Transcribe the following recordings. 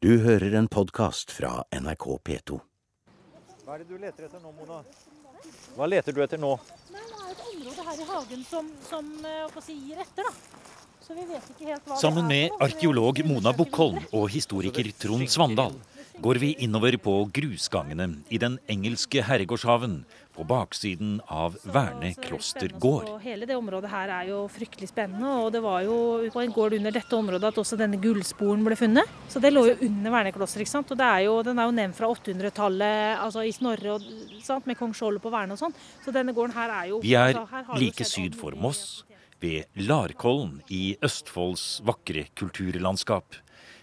Du hører en podkast fra NRK P2. Hva er det du leter etter nå, Mona? Hva leter du etter nå? Nei, det er et område her i hagen som, som eh, si, gir etter, da. Så vi vet ikke helt hva Sammen det er med arkeolog Mona Bukkholm og historiker Trond Svandal går vi innover på grusgangene i den engelske herregårdshaven på baksiden av Verne er kloster gård. Hele det området her er jo fryktelig spennende. Og det var jo på en gård under dette området at også denne gullsporen ble funnet. Så det lå jo under Verneklosteret, ikke sant. Og det er jo, den er jo nevnt fra 800-tallet, altså i Snorre og sant, med kong Skjold på Verne og sånn. Så denne gården her er jo Vi er like syd for. Moss, ved Larkollen i Østfolds vakre kulturlandskap.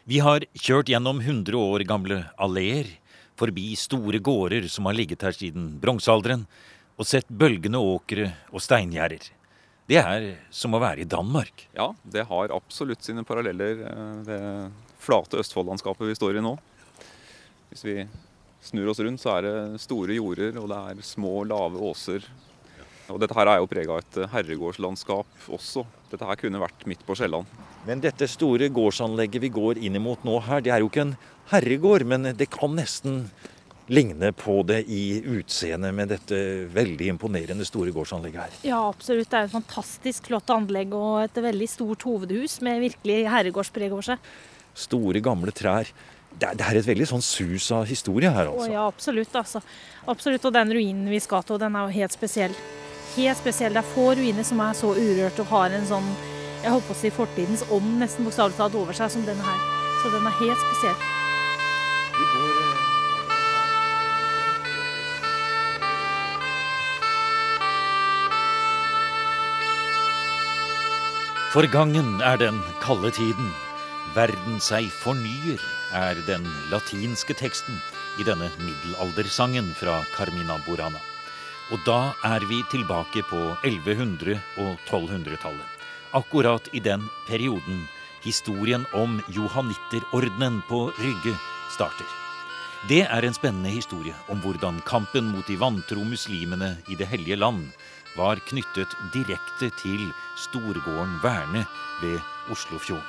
Vi har kjørt gjennom 100 år gamle alleer, forbi store gårder som har ligget her siden bronsealderen, og sett bølgende åkre og steingjerder. Det er som å være i Danmark. Ja, det har absolutt sine paralleller, eh, det flate Østfold-landskapet vi står i nå. Hvis vi snur oss rundt, så er det store jorder, og det er små, lave åser. Og dette her er jo prega av et herregårdslandskap også. Dette her kunne vært midt på Sjælland. Men dette store gårdsanlegget vi går inn imot nå her, det er jo ikke en herregård, men det kan nesten ligne på det i utseendet med dette veldig imponerende store gårdsanlegget her. Ja, absolutt. Det er et fantastisk flott anlegg og et veldig stort hovedhus med virkelig herregårdspreg over seg. Store, gamle trær. Det er, det er et veldig sånn sus av historie her, Å altså. ja, absolutt. Altså. Absolutt. Og den ruinen vi skal til, den er jo helt spesiell. Helt spesiell. Det er få ruiner som er så urørt og har en sånn jeg holdt på å si fortidens ånd nesten bokstavelig talt over seg som denne her. Så den er helt spesiell. Forgangen er den kalde tiden. Verden seg fornyer, er den latinske teksten i denne middelaldersangen fra Carmina Burana. Og da er vi tilbake på 1100- og 1200-tallet. Akkurat i den perioden historien om johanitterordenen på Rygge starter. Det er en spennende historie om hvordan kampen mot de vantro muslimene i Det hellige land var knyttet direkte til storgården Verne ved Oslofjorden.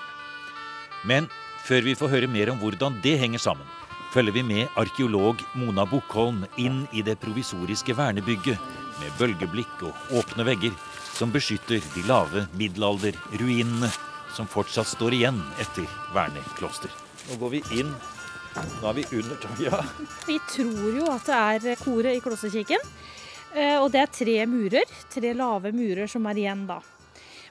Men før vi får høre mer om hvordan det henger sammen, følger vi med arkeolog Mona Bukkholm inn i det provisoriske vernebygget med bølgeblikk og åpne vegger som beskytter de lave middelalderruinene som fortsatt står igjen etter vernekloster. Nå går vi inn. Nå er vi under Tøya. Vi tror jo at det er koret i klosterkirken. Eh, Og det er tre murer. Tre lave murer som er igjen da.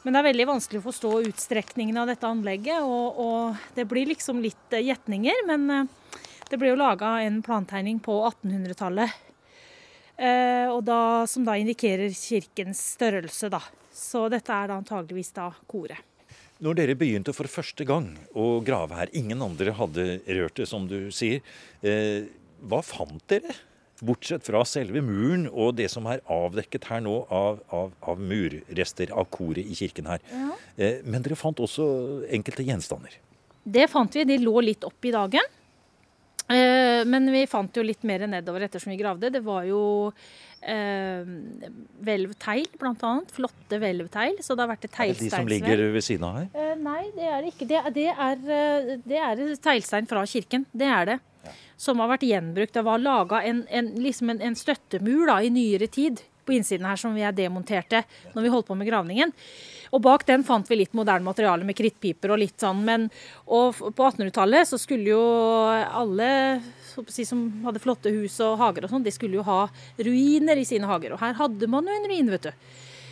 Men det er veldig vanskelig å forstå utstrekningen av dette anlegget. Og, og det blir liksom litt eh, gjetninger. Men eh, det ble jo laga en plantegning på 1800-tallet. Eh, og da, som da indikerer kirkens størrelse, da. Så dette er da antageligvis da koret. Når dere begynte for første gang å grave her, ingen andre hadde rørt det, som du sier. Eh, hva fant dere? Bortsett fra selve muren og det som er avdekket her nå av, av, av murrester av koret i kirken her. Eh, men dere fant også enkelte gjenstander. Det fant vi. De lå litt opp i dagen. Eh, men vi fant jo litt mer nedover ettersom vi gravde. Det var jo eh, hvelvtegl, annet. Flotte hvelvtegl. Så det har vært et Er det de som ligger ved siden av her? Eh, nei, det er det ikke. Det, det, er, eh, det er teglstein fra kirken. Det er det. Som har vært gjenbrukt. Det var laga en, en, liksom en, en støttemur da, i nyere tid på innsiden her som vi er demonterte når vi holdt på med gravningen. Og bak den fant vi litt moderne materiale med krittpiper og litt sånn. Men, og på 1800-tallet så skulle jo alle si, som hadde flotte hus og hager og sånn, de skulle jo ha ruiner i sine hager. Og her hadde man jo en ruin, vet du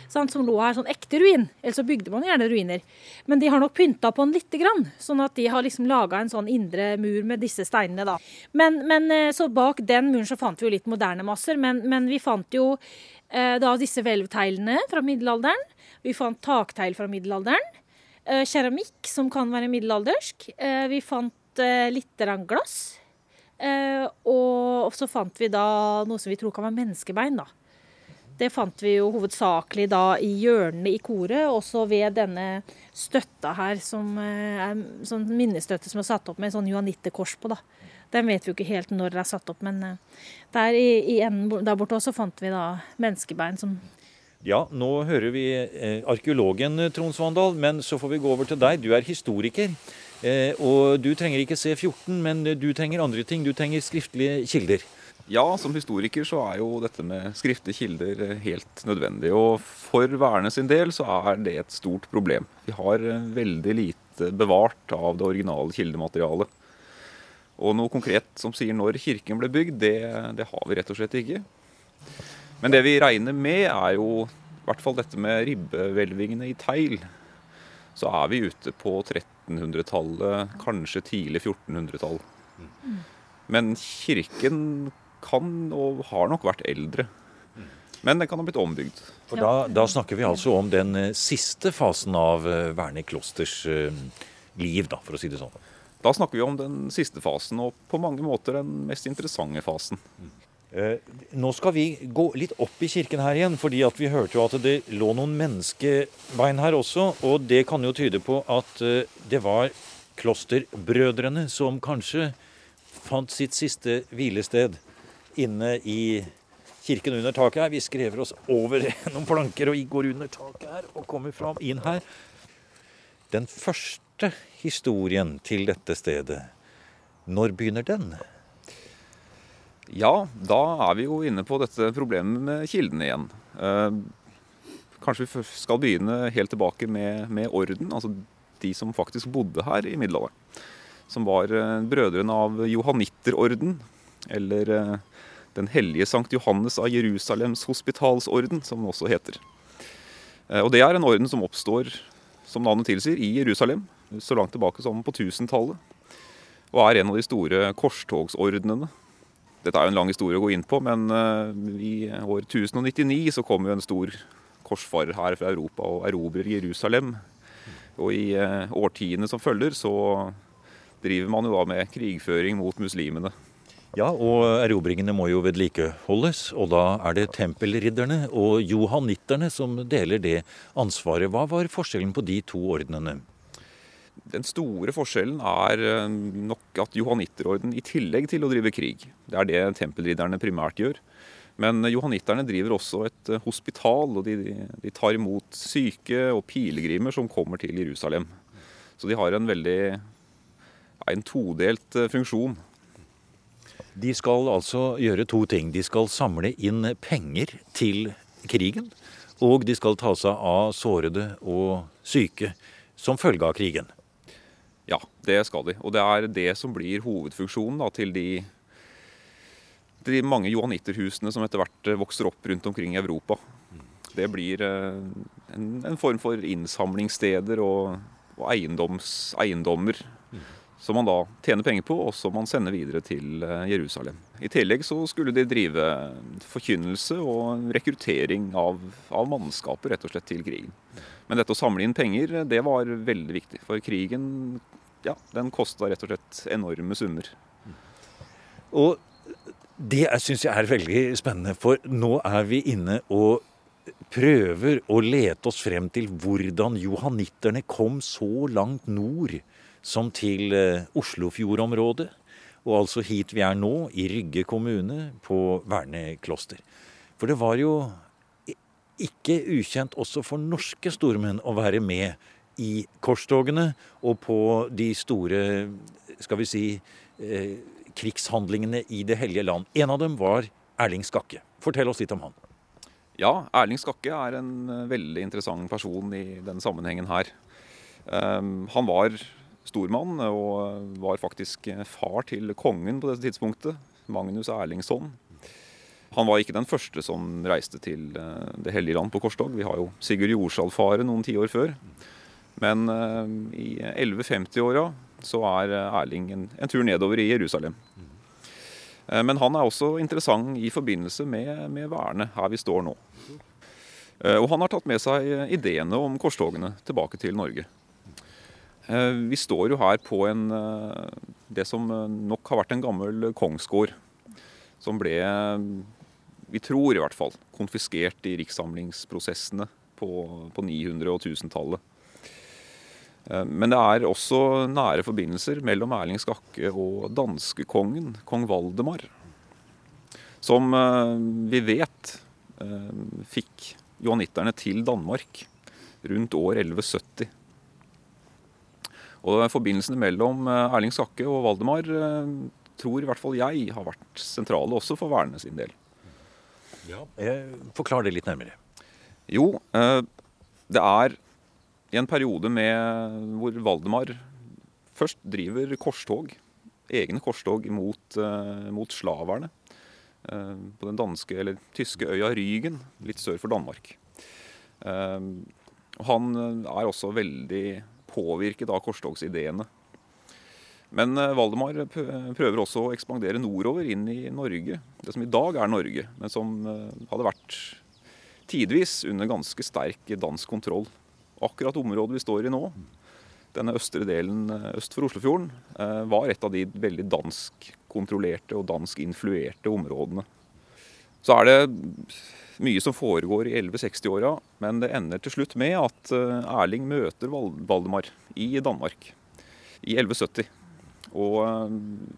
Sånn, som lå her, sånn ekte ruin. Ellers så bygde man gjerne ruiner. Men de har nok pynta på den lite grann, sånn at de har liksom laga en sånn indre mur med disse steinene, da. Men, men eh, så bak den muren så fant vi jo litt moderne masser, men, men vi fant jo eh, da disse hvelvteglene fra middelalderen. Vi fant taktegl fra middelalderen. Eh, keramikk som kan være middelaldersk. Eh, vi fant eh, litt glass. Og så fant vi da noe som vi tror kan være menneskebein, da. Det fant vi jo hovedsakelig da i hjørnene i koret, også ved denne støtta her, som er sånn minnestøtte som er satt opp med sånn joanittekors på. da. Den vet vi jo ikke helt når det er satt opp, men der i, i enden der borte også fant vi da menneskebein som Ja, nå hører vi eh, arkeologen eh, Trond Svandal, men så får vi gå over til deg. Du er historiker. Eh, og du trenger ikke C14, men du trenger andre ting. Du trenger skriftlige kilder. Ja, som historiker så er jo dette med skriftlige kilder helt nødvendig. Og for værende sin del så er det et stort problem. Vi har veldig lite bevart av det originale kildematerialet. Og noe konkret som sier når kirken ble bygd, det, det har vi rett og slett ikke. Men det vi regner med, er jo i hvert fall dette med ribbehvelvingene i tegl. Så er vi ute på 1300-tallet, kanskje tidlig 1400-tall. Men kirken kan og har nok vært eldre. Men den kan ha blitt ombygd. For da, da snakker vi altså om den eh, siste fasen av eh, Verne klosters eh, liv, da, for å si det sånn. Da snakker vi om den siste fasen, og på mange måter den mest interessante fasen. Eh, nå skal vi gå litt opp i kirken her igjen, fordi vi hørte jo at det lå noen menneskebein her også. Og det kan jo tyde på at eh, det var klosterbrødrene som kanskje fant sitt siste hvilested inne i kirken under taket her. Vi skrever oss over noen planker og går under taket her og kommer fram inn her. Den første historien til dette stedet, når begynner den? Ja, da er vi jo inne på dette problemet med kildene igjen. Eh, kanskje vi skal begynne helt tilbake med, med, orden, altså de som faktisk bodde her i middelalderen. Som var eh, brødrene av johannitterorden, eller eh, Den hellige Sankt Johannes av Jerusalems hospitalsorden, som den også heter. Og Det er en orden som oppstår, som navnet tilsier, i Jerusalem, så langt tilbake som på 1000-tallet. Og er en av de store korstogsordenene dette er jo en lang historie å gå inn på, men eh, i år 1099 så kom jo en stor korsfarer her fra Europa og erobrer Jerusalem. Og i eh, årtiene som følger, så driver man jo da med krigføring mot muslimene. Ja, og erobringene må jo vedlikeholdes, og da er det tempelridderne og johannitterne som deler det ansvaret. Hva var forskjellen på de to ordnene? Den store forskjellen er eh, nok at johannitterorden i tillegg til å drive krig, det er det tempelridderne primært gjør, men johanitterne driver også et eh, hospital, og de, de tar imot syke og pilegrimer som kommer til Jerusalem. Så de har en veldig en todelt eh, funksjon. De skal altså gjøre to ting. De skal samle inn penger til krigen. Og de skal ta seg av sårede og syke som følge av krigen. Ja, det skal de. Og det er det som blir hovedfunksjonen da, til de, de mange johanitterhusene som etter hvert eh, vokser opp rundt omkring i Europa. Det blir eh, en, en form for innsamlingssteder og, og eiendoms, eiendommer som man da tjener penger på, og som man sender videre til eh, Jerusalem. I tillegg så skulle de drive forkynnelse og rekruttering av, av mannskaper rett og slett til krigen. Men dette å samle inn penger, det var veldig viktig. For krigen ja, den kosta rett og slett enorme summer. Og det syns jeg er veldig spennende, for nå er vi inne og prøver å lete oss frem til hvordan johanitterne kom så langt nord som til eh, Oslofjordområdet. Og altså hit vi er nå, i Rygge kommune, på Verne kloster. For det var jo ikke ukjent også for norske stormenn å være med i korstogene og på de store, skal vi si, eh, krigshandlingene i Det hellige land. En av dem var Erling Skakke. Fortell oss litt om han. Ja, Erling Skakke er en eh, veldig interessant person i den sammenhengen her. Um, han var stormann og var faktisk far til kongen på dette tidspunktet, Magnus Erlingsson. Han var ikke den første som reiste til eh, Det hellige land på korstog. Vi har jo Sigurd Jorsalfare noen tiår før. Men uh, i 1150-åra så er eh, Erling en, en, tur nedover i Jerusalem. Men han er også interessant i forbindelse med, med vernet her vi står nå. Og han har tatt med seg ideene om korstogene tilbake til Norge. Vi står jo her på en, det som nok har vært en gammel kongsgård. Som ble, vi tror i hvert fall, konfiskert i rikssamlingsprosessene på, på 900- og 1000-tallet. Eh, men det er også nære forbindelser mellom Erling Skakke og danskekongen, kong Valdemar. Som eh, vi vet eh, fikk johanitterne til Danmark rundt år 1170. Og forbindelsene mellom eh, Erling Skakke og Valdemar eh, tror i hvert fall jeg har vært sentrale også for Verne sin del. Ja. Forklar det litt nærmere. Jo, eh, det er i en periode med, hvor Valdemar først driver korstog, egne korstog mot, mot slaverne på den danske eller tyske øya Rygen, litt sør for Danmark. Han er også veldig påvirket av korstogsideene. Men eh, Valdemar prøver også å ekspandere nordover inn i Norge. Det som i dag er Norge, men som eh, hadde vært tidvis under ganske sterk dansk kontroll. Akkurat området vi står i nå, denne østre delen eh, øst for Oslofjorden, var et av de veldig danskkontrollerte og dansk-influerte områdene. Så er det mye som foregår i 1160-åra, men det ender til slutt med at Erling møter Valdemar i Danmark i 1170. Og eh,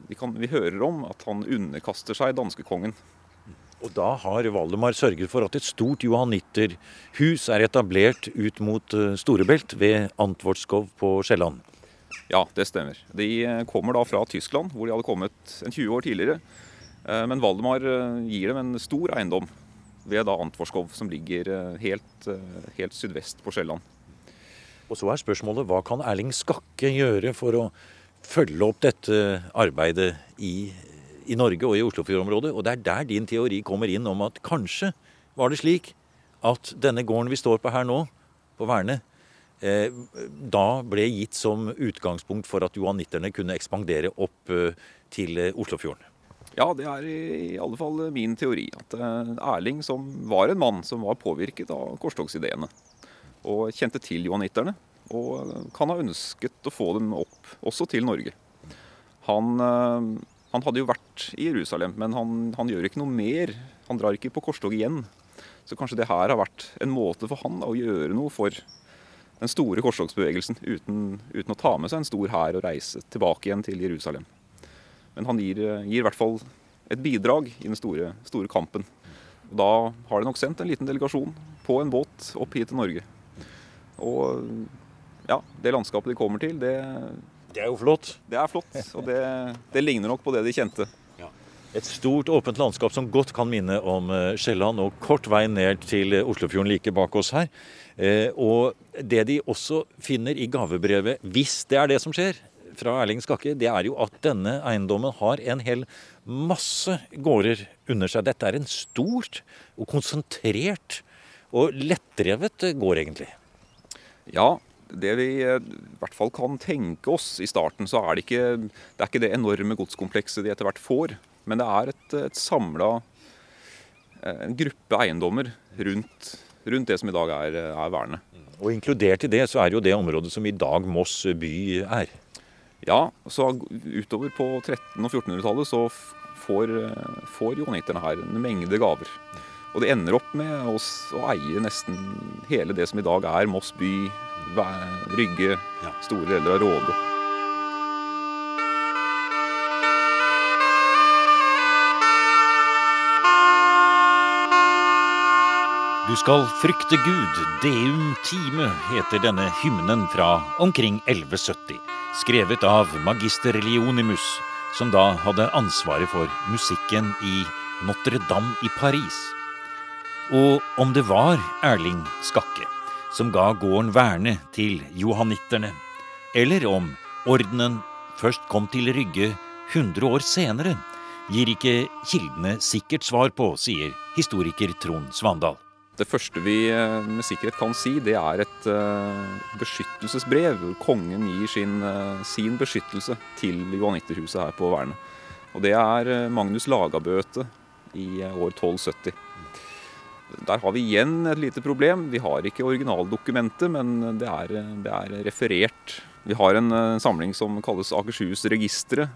vi, kan, vi hører om at han underkaster seg danskekongen. Og da har Valdemar sørget for at et stort johannitterhus er etablert ut mot eh, Storebelt ved Antvorskov på Sjælland. Ja, det stemmer. De eh, kommer da fra Tyskland, hvor de hadde kommet en 20 år tidligere. Men Valdemar gir dem en stor eiendom ved da Antvorskov, som ligger helt, helt sydvest på Sjælland. Og så er spørsmålet hva kan Erling Skakke gjøre for å følge opp dette arbeidet i, i Norge og i Oslofjordområdet. Og det er der din teori kommer inn om at kanskje var det slik at denne gården vi står på her nå, på Verne, eh, da ble gitt som utgangspunkt for at johanitterne kunne ekspandere opp eh, til eh, Oslofjorden. Ja, det er i alle fall min teori. At eh, Erling, som var en mann som var påvirket av korstogsideene, og kjente til johanitterne, og kan ha ønsket å få dem opp også til Norge. Han, eh, han hadde jo vært i Jerusalem, men han, han, gjør ikke noe mer. Han drar ikke på korstog igjen. Så kanskje det her har vært en måte for han da, å gjøre noe for den store korstogsbevegelsen uten, uten, å ta med seg en stor hær og reise tilbake igjen til Jerusalem. Men han gir, gir i hvert fall et bidrag i den store, store kampen. Og da har de nok sendt en liten delegasjon på en båt opp hit til Norge. Og ja, det landskapet de kommer til, det Det er jo flott. Det er flott, og det, det ligner nok på det de kjente. Ja. Et stort, åpent landskap som godt kan minne om eh, Sjælland, og kort vei ned til eh, Oslofjorden like bak oss her. Eh, og det de også finner i gavebrevet, hvis det er det som skjer, fra Erling Skakke, det er jo at denne eiendommen har en hel masse gårder under seg. Dette er en stort og konsentrert og lettdrevet gård, egentlig. Ja, det vi eh, i hvert fall kan tenke oss i starten, så er det ikke det, er ikke det enorme godskomplekset de etter hvert får. Men det er et, et samla eh, en gruppe eiendommer rundt, rundt, det som i dag er, er vernet. Og inkludert i det så er jo det området som i dag Moss by er. Ja, så utover på 1300- og 1400-tallet så får, får johanitterne her en mengde gaver. Og det ender opp med å eie nesten hele det som i dag er Moss by, Rygge, store deler av Råde. Du skal frykte Gud, Deum time, heter denne hymnen fra omkring 1170. Skrevet av magister Leonimus, som da hadde ansvaret for musikken i Notre-Dame i Paris. Og om det var Erling Skakke som ga gården Verne til johanitterne, eller om ordenen først kom til Rygge 100 år senere, gir ikke kildene sikkert svar på, sier historiker Trond Svandal. Det første vi eh, med sikkerhet kan si, det er et uh, beskyttelsesbrev hvor kongen gir sin, uh, sin beskyttelse til Johanitterhuset her på Verne. Og det er Magnus Lagabøte i år 1270. Der har vi igjen et lite problem. Vi har ikke originaldokumentet, men det er, det er referert. Vi har en, samling som kalles Akershusregisteret.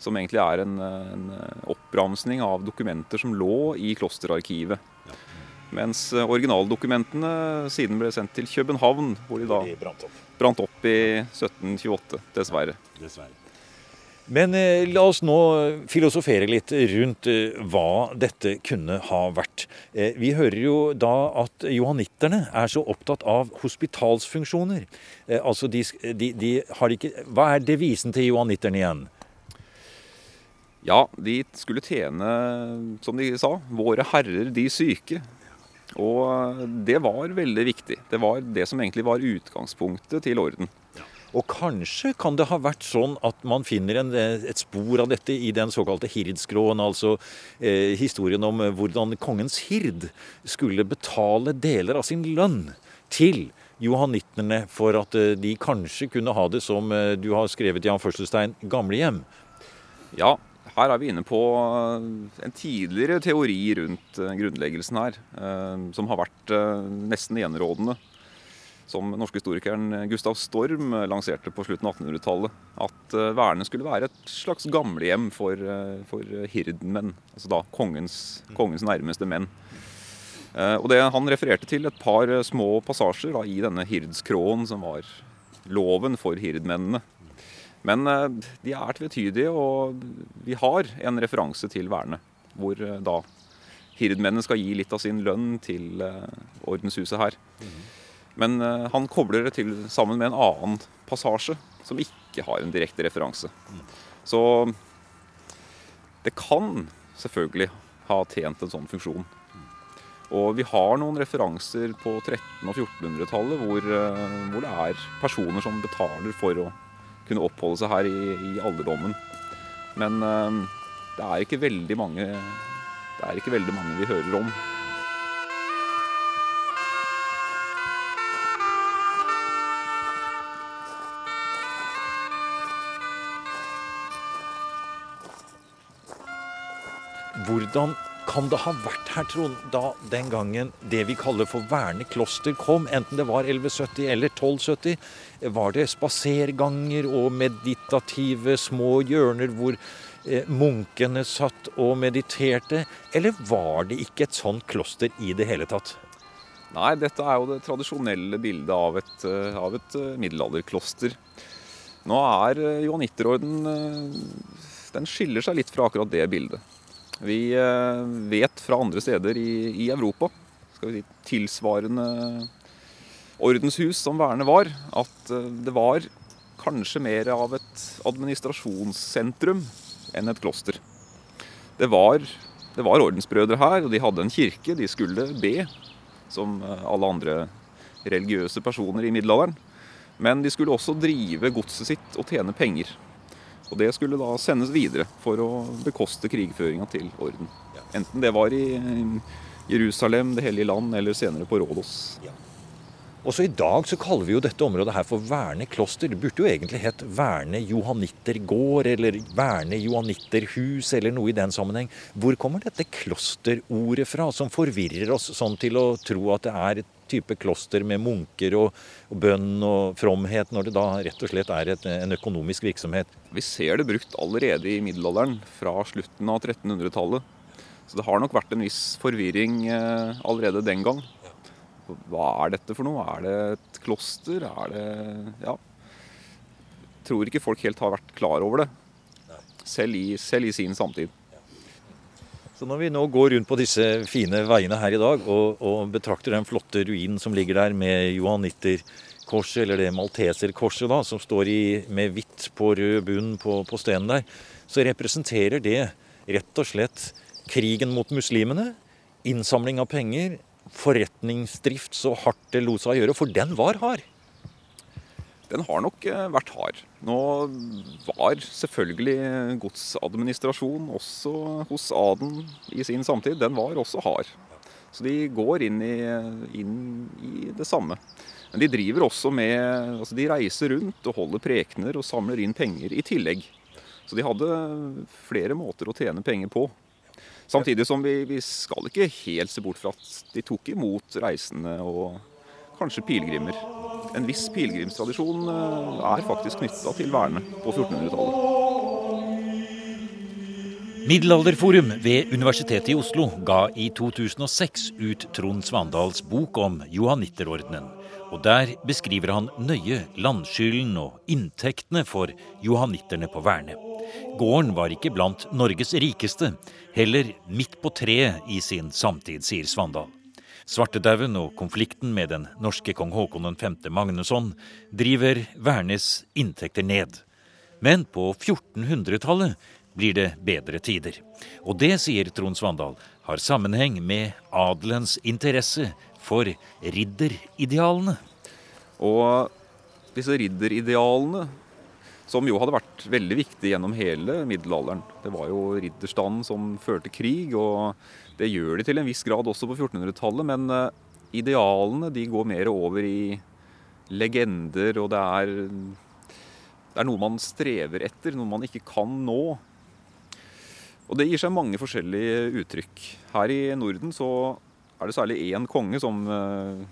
som egentlig er en, en oppramsning av dokumenter som lå i klosterarkivet. Mens originaldokumentene siden ble sendt til København, hvor de da brant opp, brant opp i 1728, dessverre. dessverre. Men eh, la oss nå filosofere litt rundt eh, hva dette kunne ha vært. Eh, vi hører jo da at johanitterne er så opptatt av hospitalsfunksjoner. Eh, altså de, de, de har ikke Hva er devisen til johanitterne igjen? Ja, de skulle tjene, som de sa, 'våre herrer de syke'. Og det var veldig viktig. Det var det som egentlig var utgangspunktet til orden. Og kanskje kan det ha vært sånn at man finner en, et spor av dette i den såkalte hirdskråen, altså eh, historien om hvordan kongens hird skulle betale deler av sin lønn til johanittene for at eh, de kanskje kunne ha det som eh, du har skrevet i anførselstegn gamlehjem. Ja, her er vi inne på en tidligere teori rundt grunnleggelsen her, som har vært nesten enerådende som norske historikeren Gustav Storm lanserte på slutten av 1800-tallet. At eh, skulle være et slags gamlehjem for, eh, for hirdmenn. Altså da kongens, kongens nærmeste menn. Eh, og det Han refererte til et par små passasjer da, i denne hirdskråen, som var loven for hirdmennene. Men de er tvetydige, og vi har en referanse til vernet. Hvor da hirdmennene skal gi litt av sin lønn til ordenshuset her. Men han kobler det til sammen med en annen passasje som ikke har en direkte referanse. Så det kan selvfølgelig ha tjent en sånn funksjon. Og vi har noen referanser på 1300- og 1400-tallet hvor, hvor, det er personer som betaler for å kunne oppholde seg her i, i alderdommen. Men uh, det er ikke veldig mange det er ikke veldig mange vi hører om. Hvordan kan det ha vært her, Trond, da den gangen det vi kaller for Verne kloster kom? Enten det var 1170 eller 1270. Var det spaserganger og meditative små hjørner hvor eh, munkene satt og mediterte? Eller var det ikke et sånt kloster i det hele tatt? Nei, dette er jo det tradisjonelle bildet av et, eh, av et eh, middelalderkloster. Nå er johanitterorden Den skiller seg litt fra akkurat det bildet. Vi eh, vet fra andre steder i, Europa, skal vi si tilsvarende ordenshus som Verne var, at eh, det var kanskje mer av et administrasjonssentrum enn et kloster. Det var, det var ordensbrødre her, og de hadde en kirke. De skulle be, som eh, alle andre religiøse personer i middelalderen. Men de skulle også drive godset sitt og tjene penger. Og det skulle da sendes videre for å bekoste krigføringa til orden. Enten det var i Jerusalem, Det hellige land, eller senere på Rådås. Ja. Også i dag så kaller vi jo dette området her for Verne kloster. Det burde jo egentlig hett Verne johannittergård eller Verne johannitterhus eller noe i den sammenheng. Hvor kommer dette klosterordet fra, som forvirrer oss sånn til å tro at det er et type kloster med munker og, og, bønn og fromhet, når det da rett og slett er et, en økonomisk virksomhet. Vi ser det brukt allerede i middelalderen, fra slutten av 1300-tallet. Så det har nok vært en viss forvirring eh, allerede den gang. Hva er dette for noe? Er det et kloster? Er det Ja. Tror ikke folk helt har vært klar over det. Selv i, selv i sin samtid. Så når vi nå går rundt på disse fine veiene her i dag og, og betrakter den flotte ruinen som ligger der med johanitterkorset, eller det malteserkorset da, som står i, med hvitt på rød bunn på, på stenen der, så representerer det rett og slett krigen mot muslimene, innsamling av penger, forretningsdrift så hardt det lot seg gjøre, for den var hard. Den har nok eh, vært hard. Nå var selvfølgelig godsadministrasjon også hos adelen i sin samtid, den var også hard. Så de går inn i, inn i det samme. Men de driver også med altså De reiser rundt og holder prekener og samler inn penger i tillegg. Så de hadde flere måter å tjene penger på. Samtidig som vi, vi skal ikke helt se bort fra at de tok imot reisende og kanskje pilegrimer. En viss pilegrimstradisjon eh, er faktisk knytta til Værne på 1400-tallet. Middelalderforum ved Universitetet i Oslo ga i 2006 ut Trond Svandals bok om johanitterordenen. Og Der beskriver han nøye landskylden og inntektene for johannitterne på Værne. Gården var ikke blant Norges rikeste, heller midt på treet i sin samtid, sier Svandal. Svartedauden og konflikten med den norske kong Haakon 5. Magnusson driver Værnes inntekter ned. Men på 1400-tallet blir det bedre tider. Og det, sier Trond Svandal, har sammenheng med adelens interesse for ridderidealene. Og disse ridderidealene, som jo hadde vært veldig viktig gjennom hele middelalderen Det var jo ridderstanden som førte krig, og det gjør de til en viss grad også på 1400-tallet. Men eh, idealene de går mer over i legender, og det er, det er noe man strever etter, noe man ikke kan nå. Og det gir seg mange forskjellige uttrykk. Her i Norden så er det særlig én konge som, eh,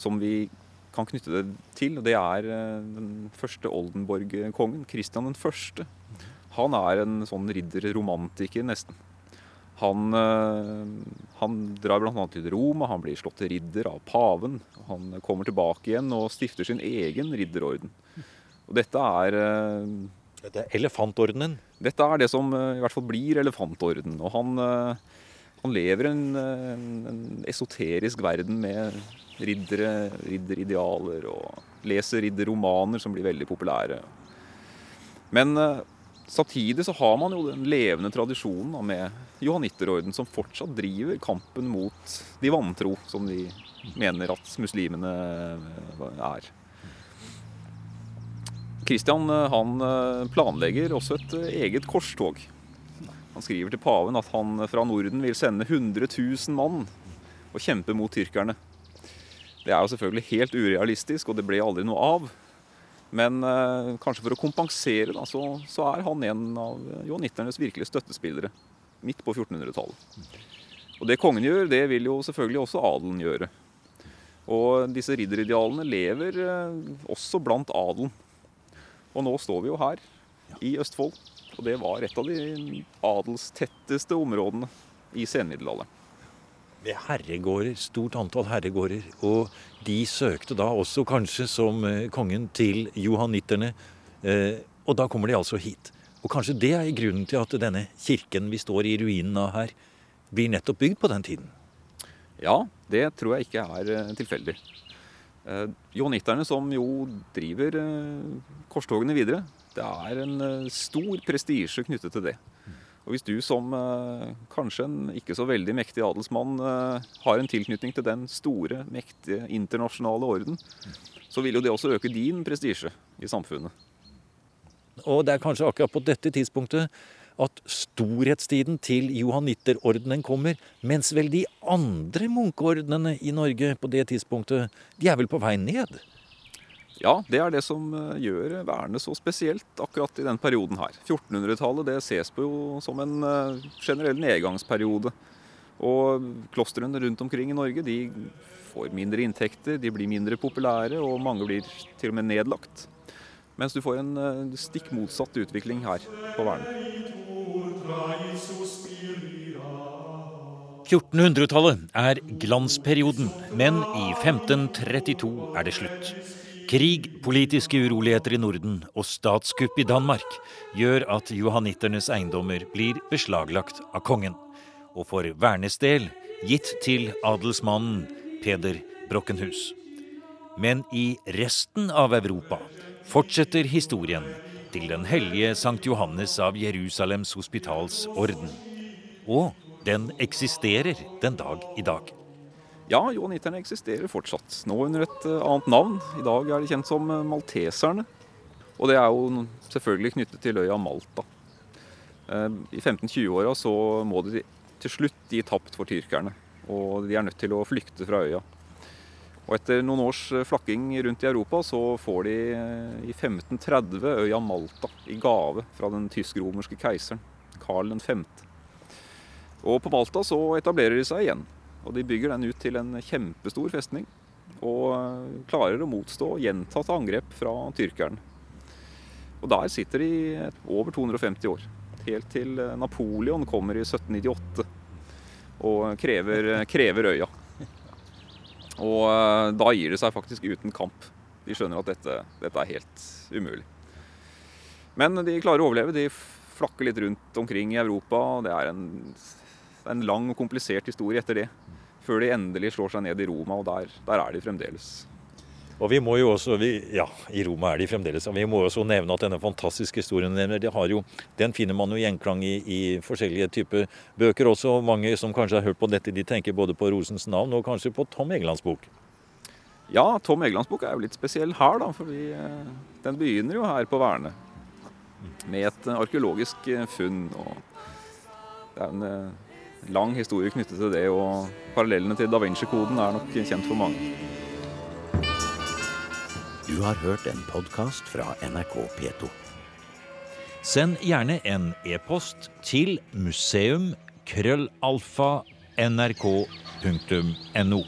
som vi kan knytte det til. og Det er eh, den første Oldenborg-kongen, Kristian den første. Han er en sånn ridderromantiker, nesten. Han, eh, han drar bl.a. til Roma, han blir slått til ridder av paven. Han kommer tilbake igjen og stifter sin egen ridderorden. Og dette er Dette er elefantordenen. dette er det som eh, i hvert fall blir elefantorden. Og han, eh, han lever i en, en, esoterisk verden med riddere, ridderidealer og leser ridderromaner som blir veldig populære. Men eh, samtidig så har man jo den levende tradisjonen da, med johanitterorden, som fortsatt driver kampen mot de vantro, som de mener at muslimene eh, er. Kristian eh, han planlegger også et eget korstog. Han skriver til paven at han fra Norden vil sende 100 000 mann og kjempe mot tyrkerne. Det er jo selvfølgelig helt urealistisk, og det ble aldri noe av. Men eh, kanskje for å kompensere, da, så, så er han en av johannitternes virkelige støttespillere. Midt på 1400-tallet. Og det kongen gjør, det vil jo selvfølgelig også adelen gjøre. Og disse ridderidealene lever eh, også blant adelen. Og nå står vi jo her, i Østfold. Og det var et av de adelstetteste områdene i senmiddelalderen. Ved herregårder, stort antall herregårder. Og de søkte da også kanskje som eh, kongen til johanitterne. Eh, og da kommer de altså hit. Og kanskje det er grunnen til at denne kirken vi står i ruinen av her, blir nettopp bygd på den tiden. Ja, det tror jeg ikke er eh, tilfeldig. Johanitterne som jo driver korstogene videre, det er en eh, stor prestisje knyttet til det. Og hvis du som eh, kanskje en ikke så veldig mektig adelsmann eh, har en tilknytning til den store, mektige internasjonale orden, så vil jo det også øke din prestisje i samfunnet. Og det er kanskje akkurat på dette tidspunktet at storhetstiden til johanitterordenen kommer, mens vel de andre munkeordnene i Norge på det tidspunktet, de er vel på vei ned? Ja, det er det som eh, gjør Værne så spesielt akkurat i den perioden her. 1400-tallet det ses på jo som en eh, generell nedgangsperiode. Og klostrene rundt omkring i Norge de får mindre inntekter, de blir mindre populære, og mange blir til og med nedlagt. Mens du får en eh, stikk motsatt utvikling her på Værne. 1400-tallet er glansperioden, men i 1532 er det slutt. Krig, politiske uroligheter i Norden og statskupp i Danmark gjør at johannitternes eiendommer blir beslaglagt av kongen. Og for Vernes del gitt til adelsmannen Peder Brokkenhus. Men i resten av Europa fortsetter historien til den hellige Sankt Johannes av Jerusalems hospitals orden. Og den eksisterer den dag i dag. Ja, johanitterne eksisterer fortsatt. Nå under et eh, annet navn. I dag er de kjent som eh, malteserne. Og det er jo selvfølgelig knyttet til øya Malta. Eh, I 1520-åra så må de til slutt gi tapt for tyrkerne. Og de er nødt til å flykte fra øya. Og etter noen års flakking rundt i Europa så får de i 1530 øya Malta i gave fra den tysk-romerske keiseren Karl 5. Og på Malta så etablerer de seg igjen. Og de bygger den ut til en kjempestor festning. Og klarer å motstå gjentatte angrep fra tyrkeren. Og der sitter de over 250 år. Helt til Napoleon kommer i 1798 og krever, krever øya. Og eh, da gir det seg faktisk uten kamp. De skjønner at dette, dette er helt umulig. Men de klarer å overleve. De flakker litt rundt omkring i Europa. Det er en, en lang og komplisert historie etter det. Før de endelig slår seg ned i Roma, og der, der er de fremdeles. Og vi må jo også, vi, ja, I Roma er de fremdeles. og Vi må også nevne at denne fantastiske historien de har jo, den finner man jo gjenklang i, i, forskjellige typer bøker også. og Mange som kanskje har hørt på dette, de tenker både på Rosens navn og kanskje på Tom Egelands bok. Ja, Tom Egelands bok er jo litt spesiell her, da, fordi eh, den begynner jo her på Værne. Med et eh, arkeologisk eh, funn. og Det er en lang historie knyttet til det, og parallellene til Da Vinci-koden er nok kjent for mange. Du har hørt en podkast fra NRK P2. Send gjerne en e-post til museum krøllalfa nrk.no.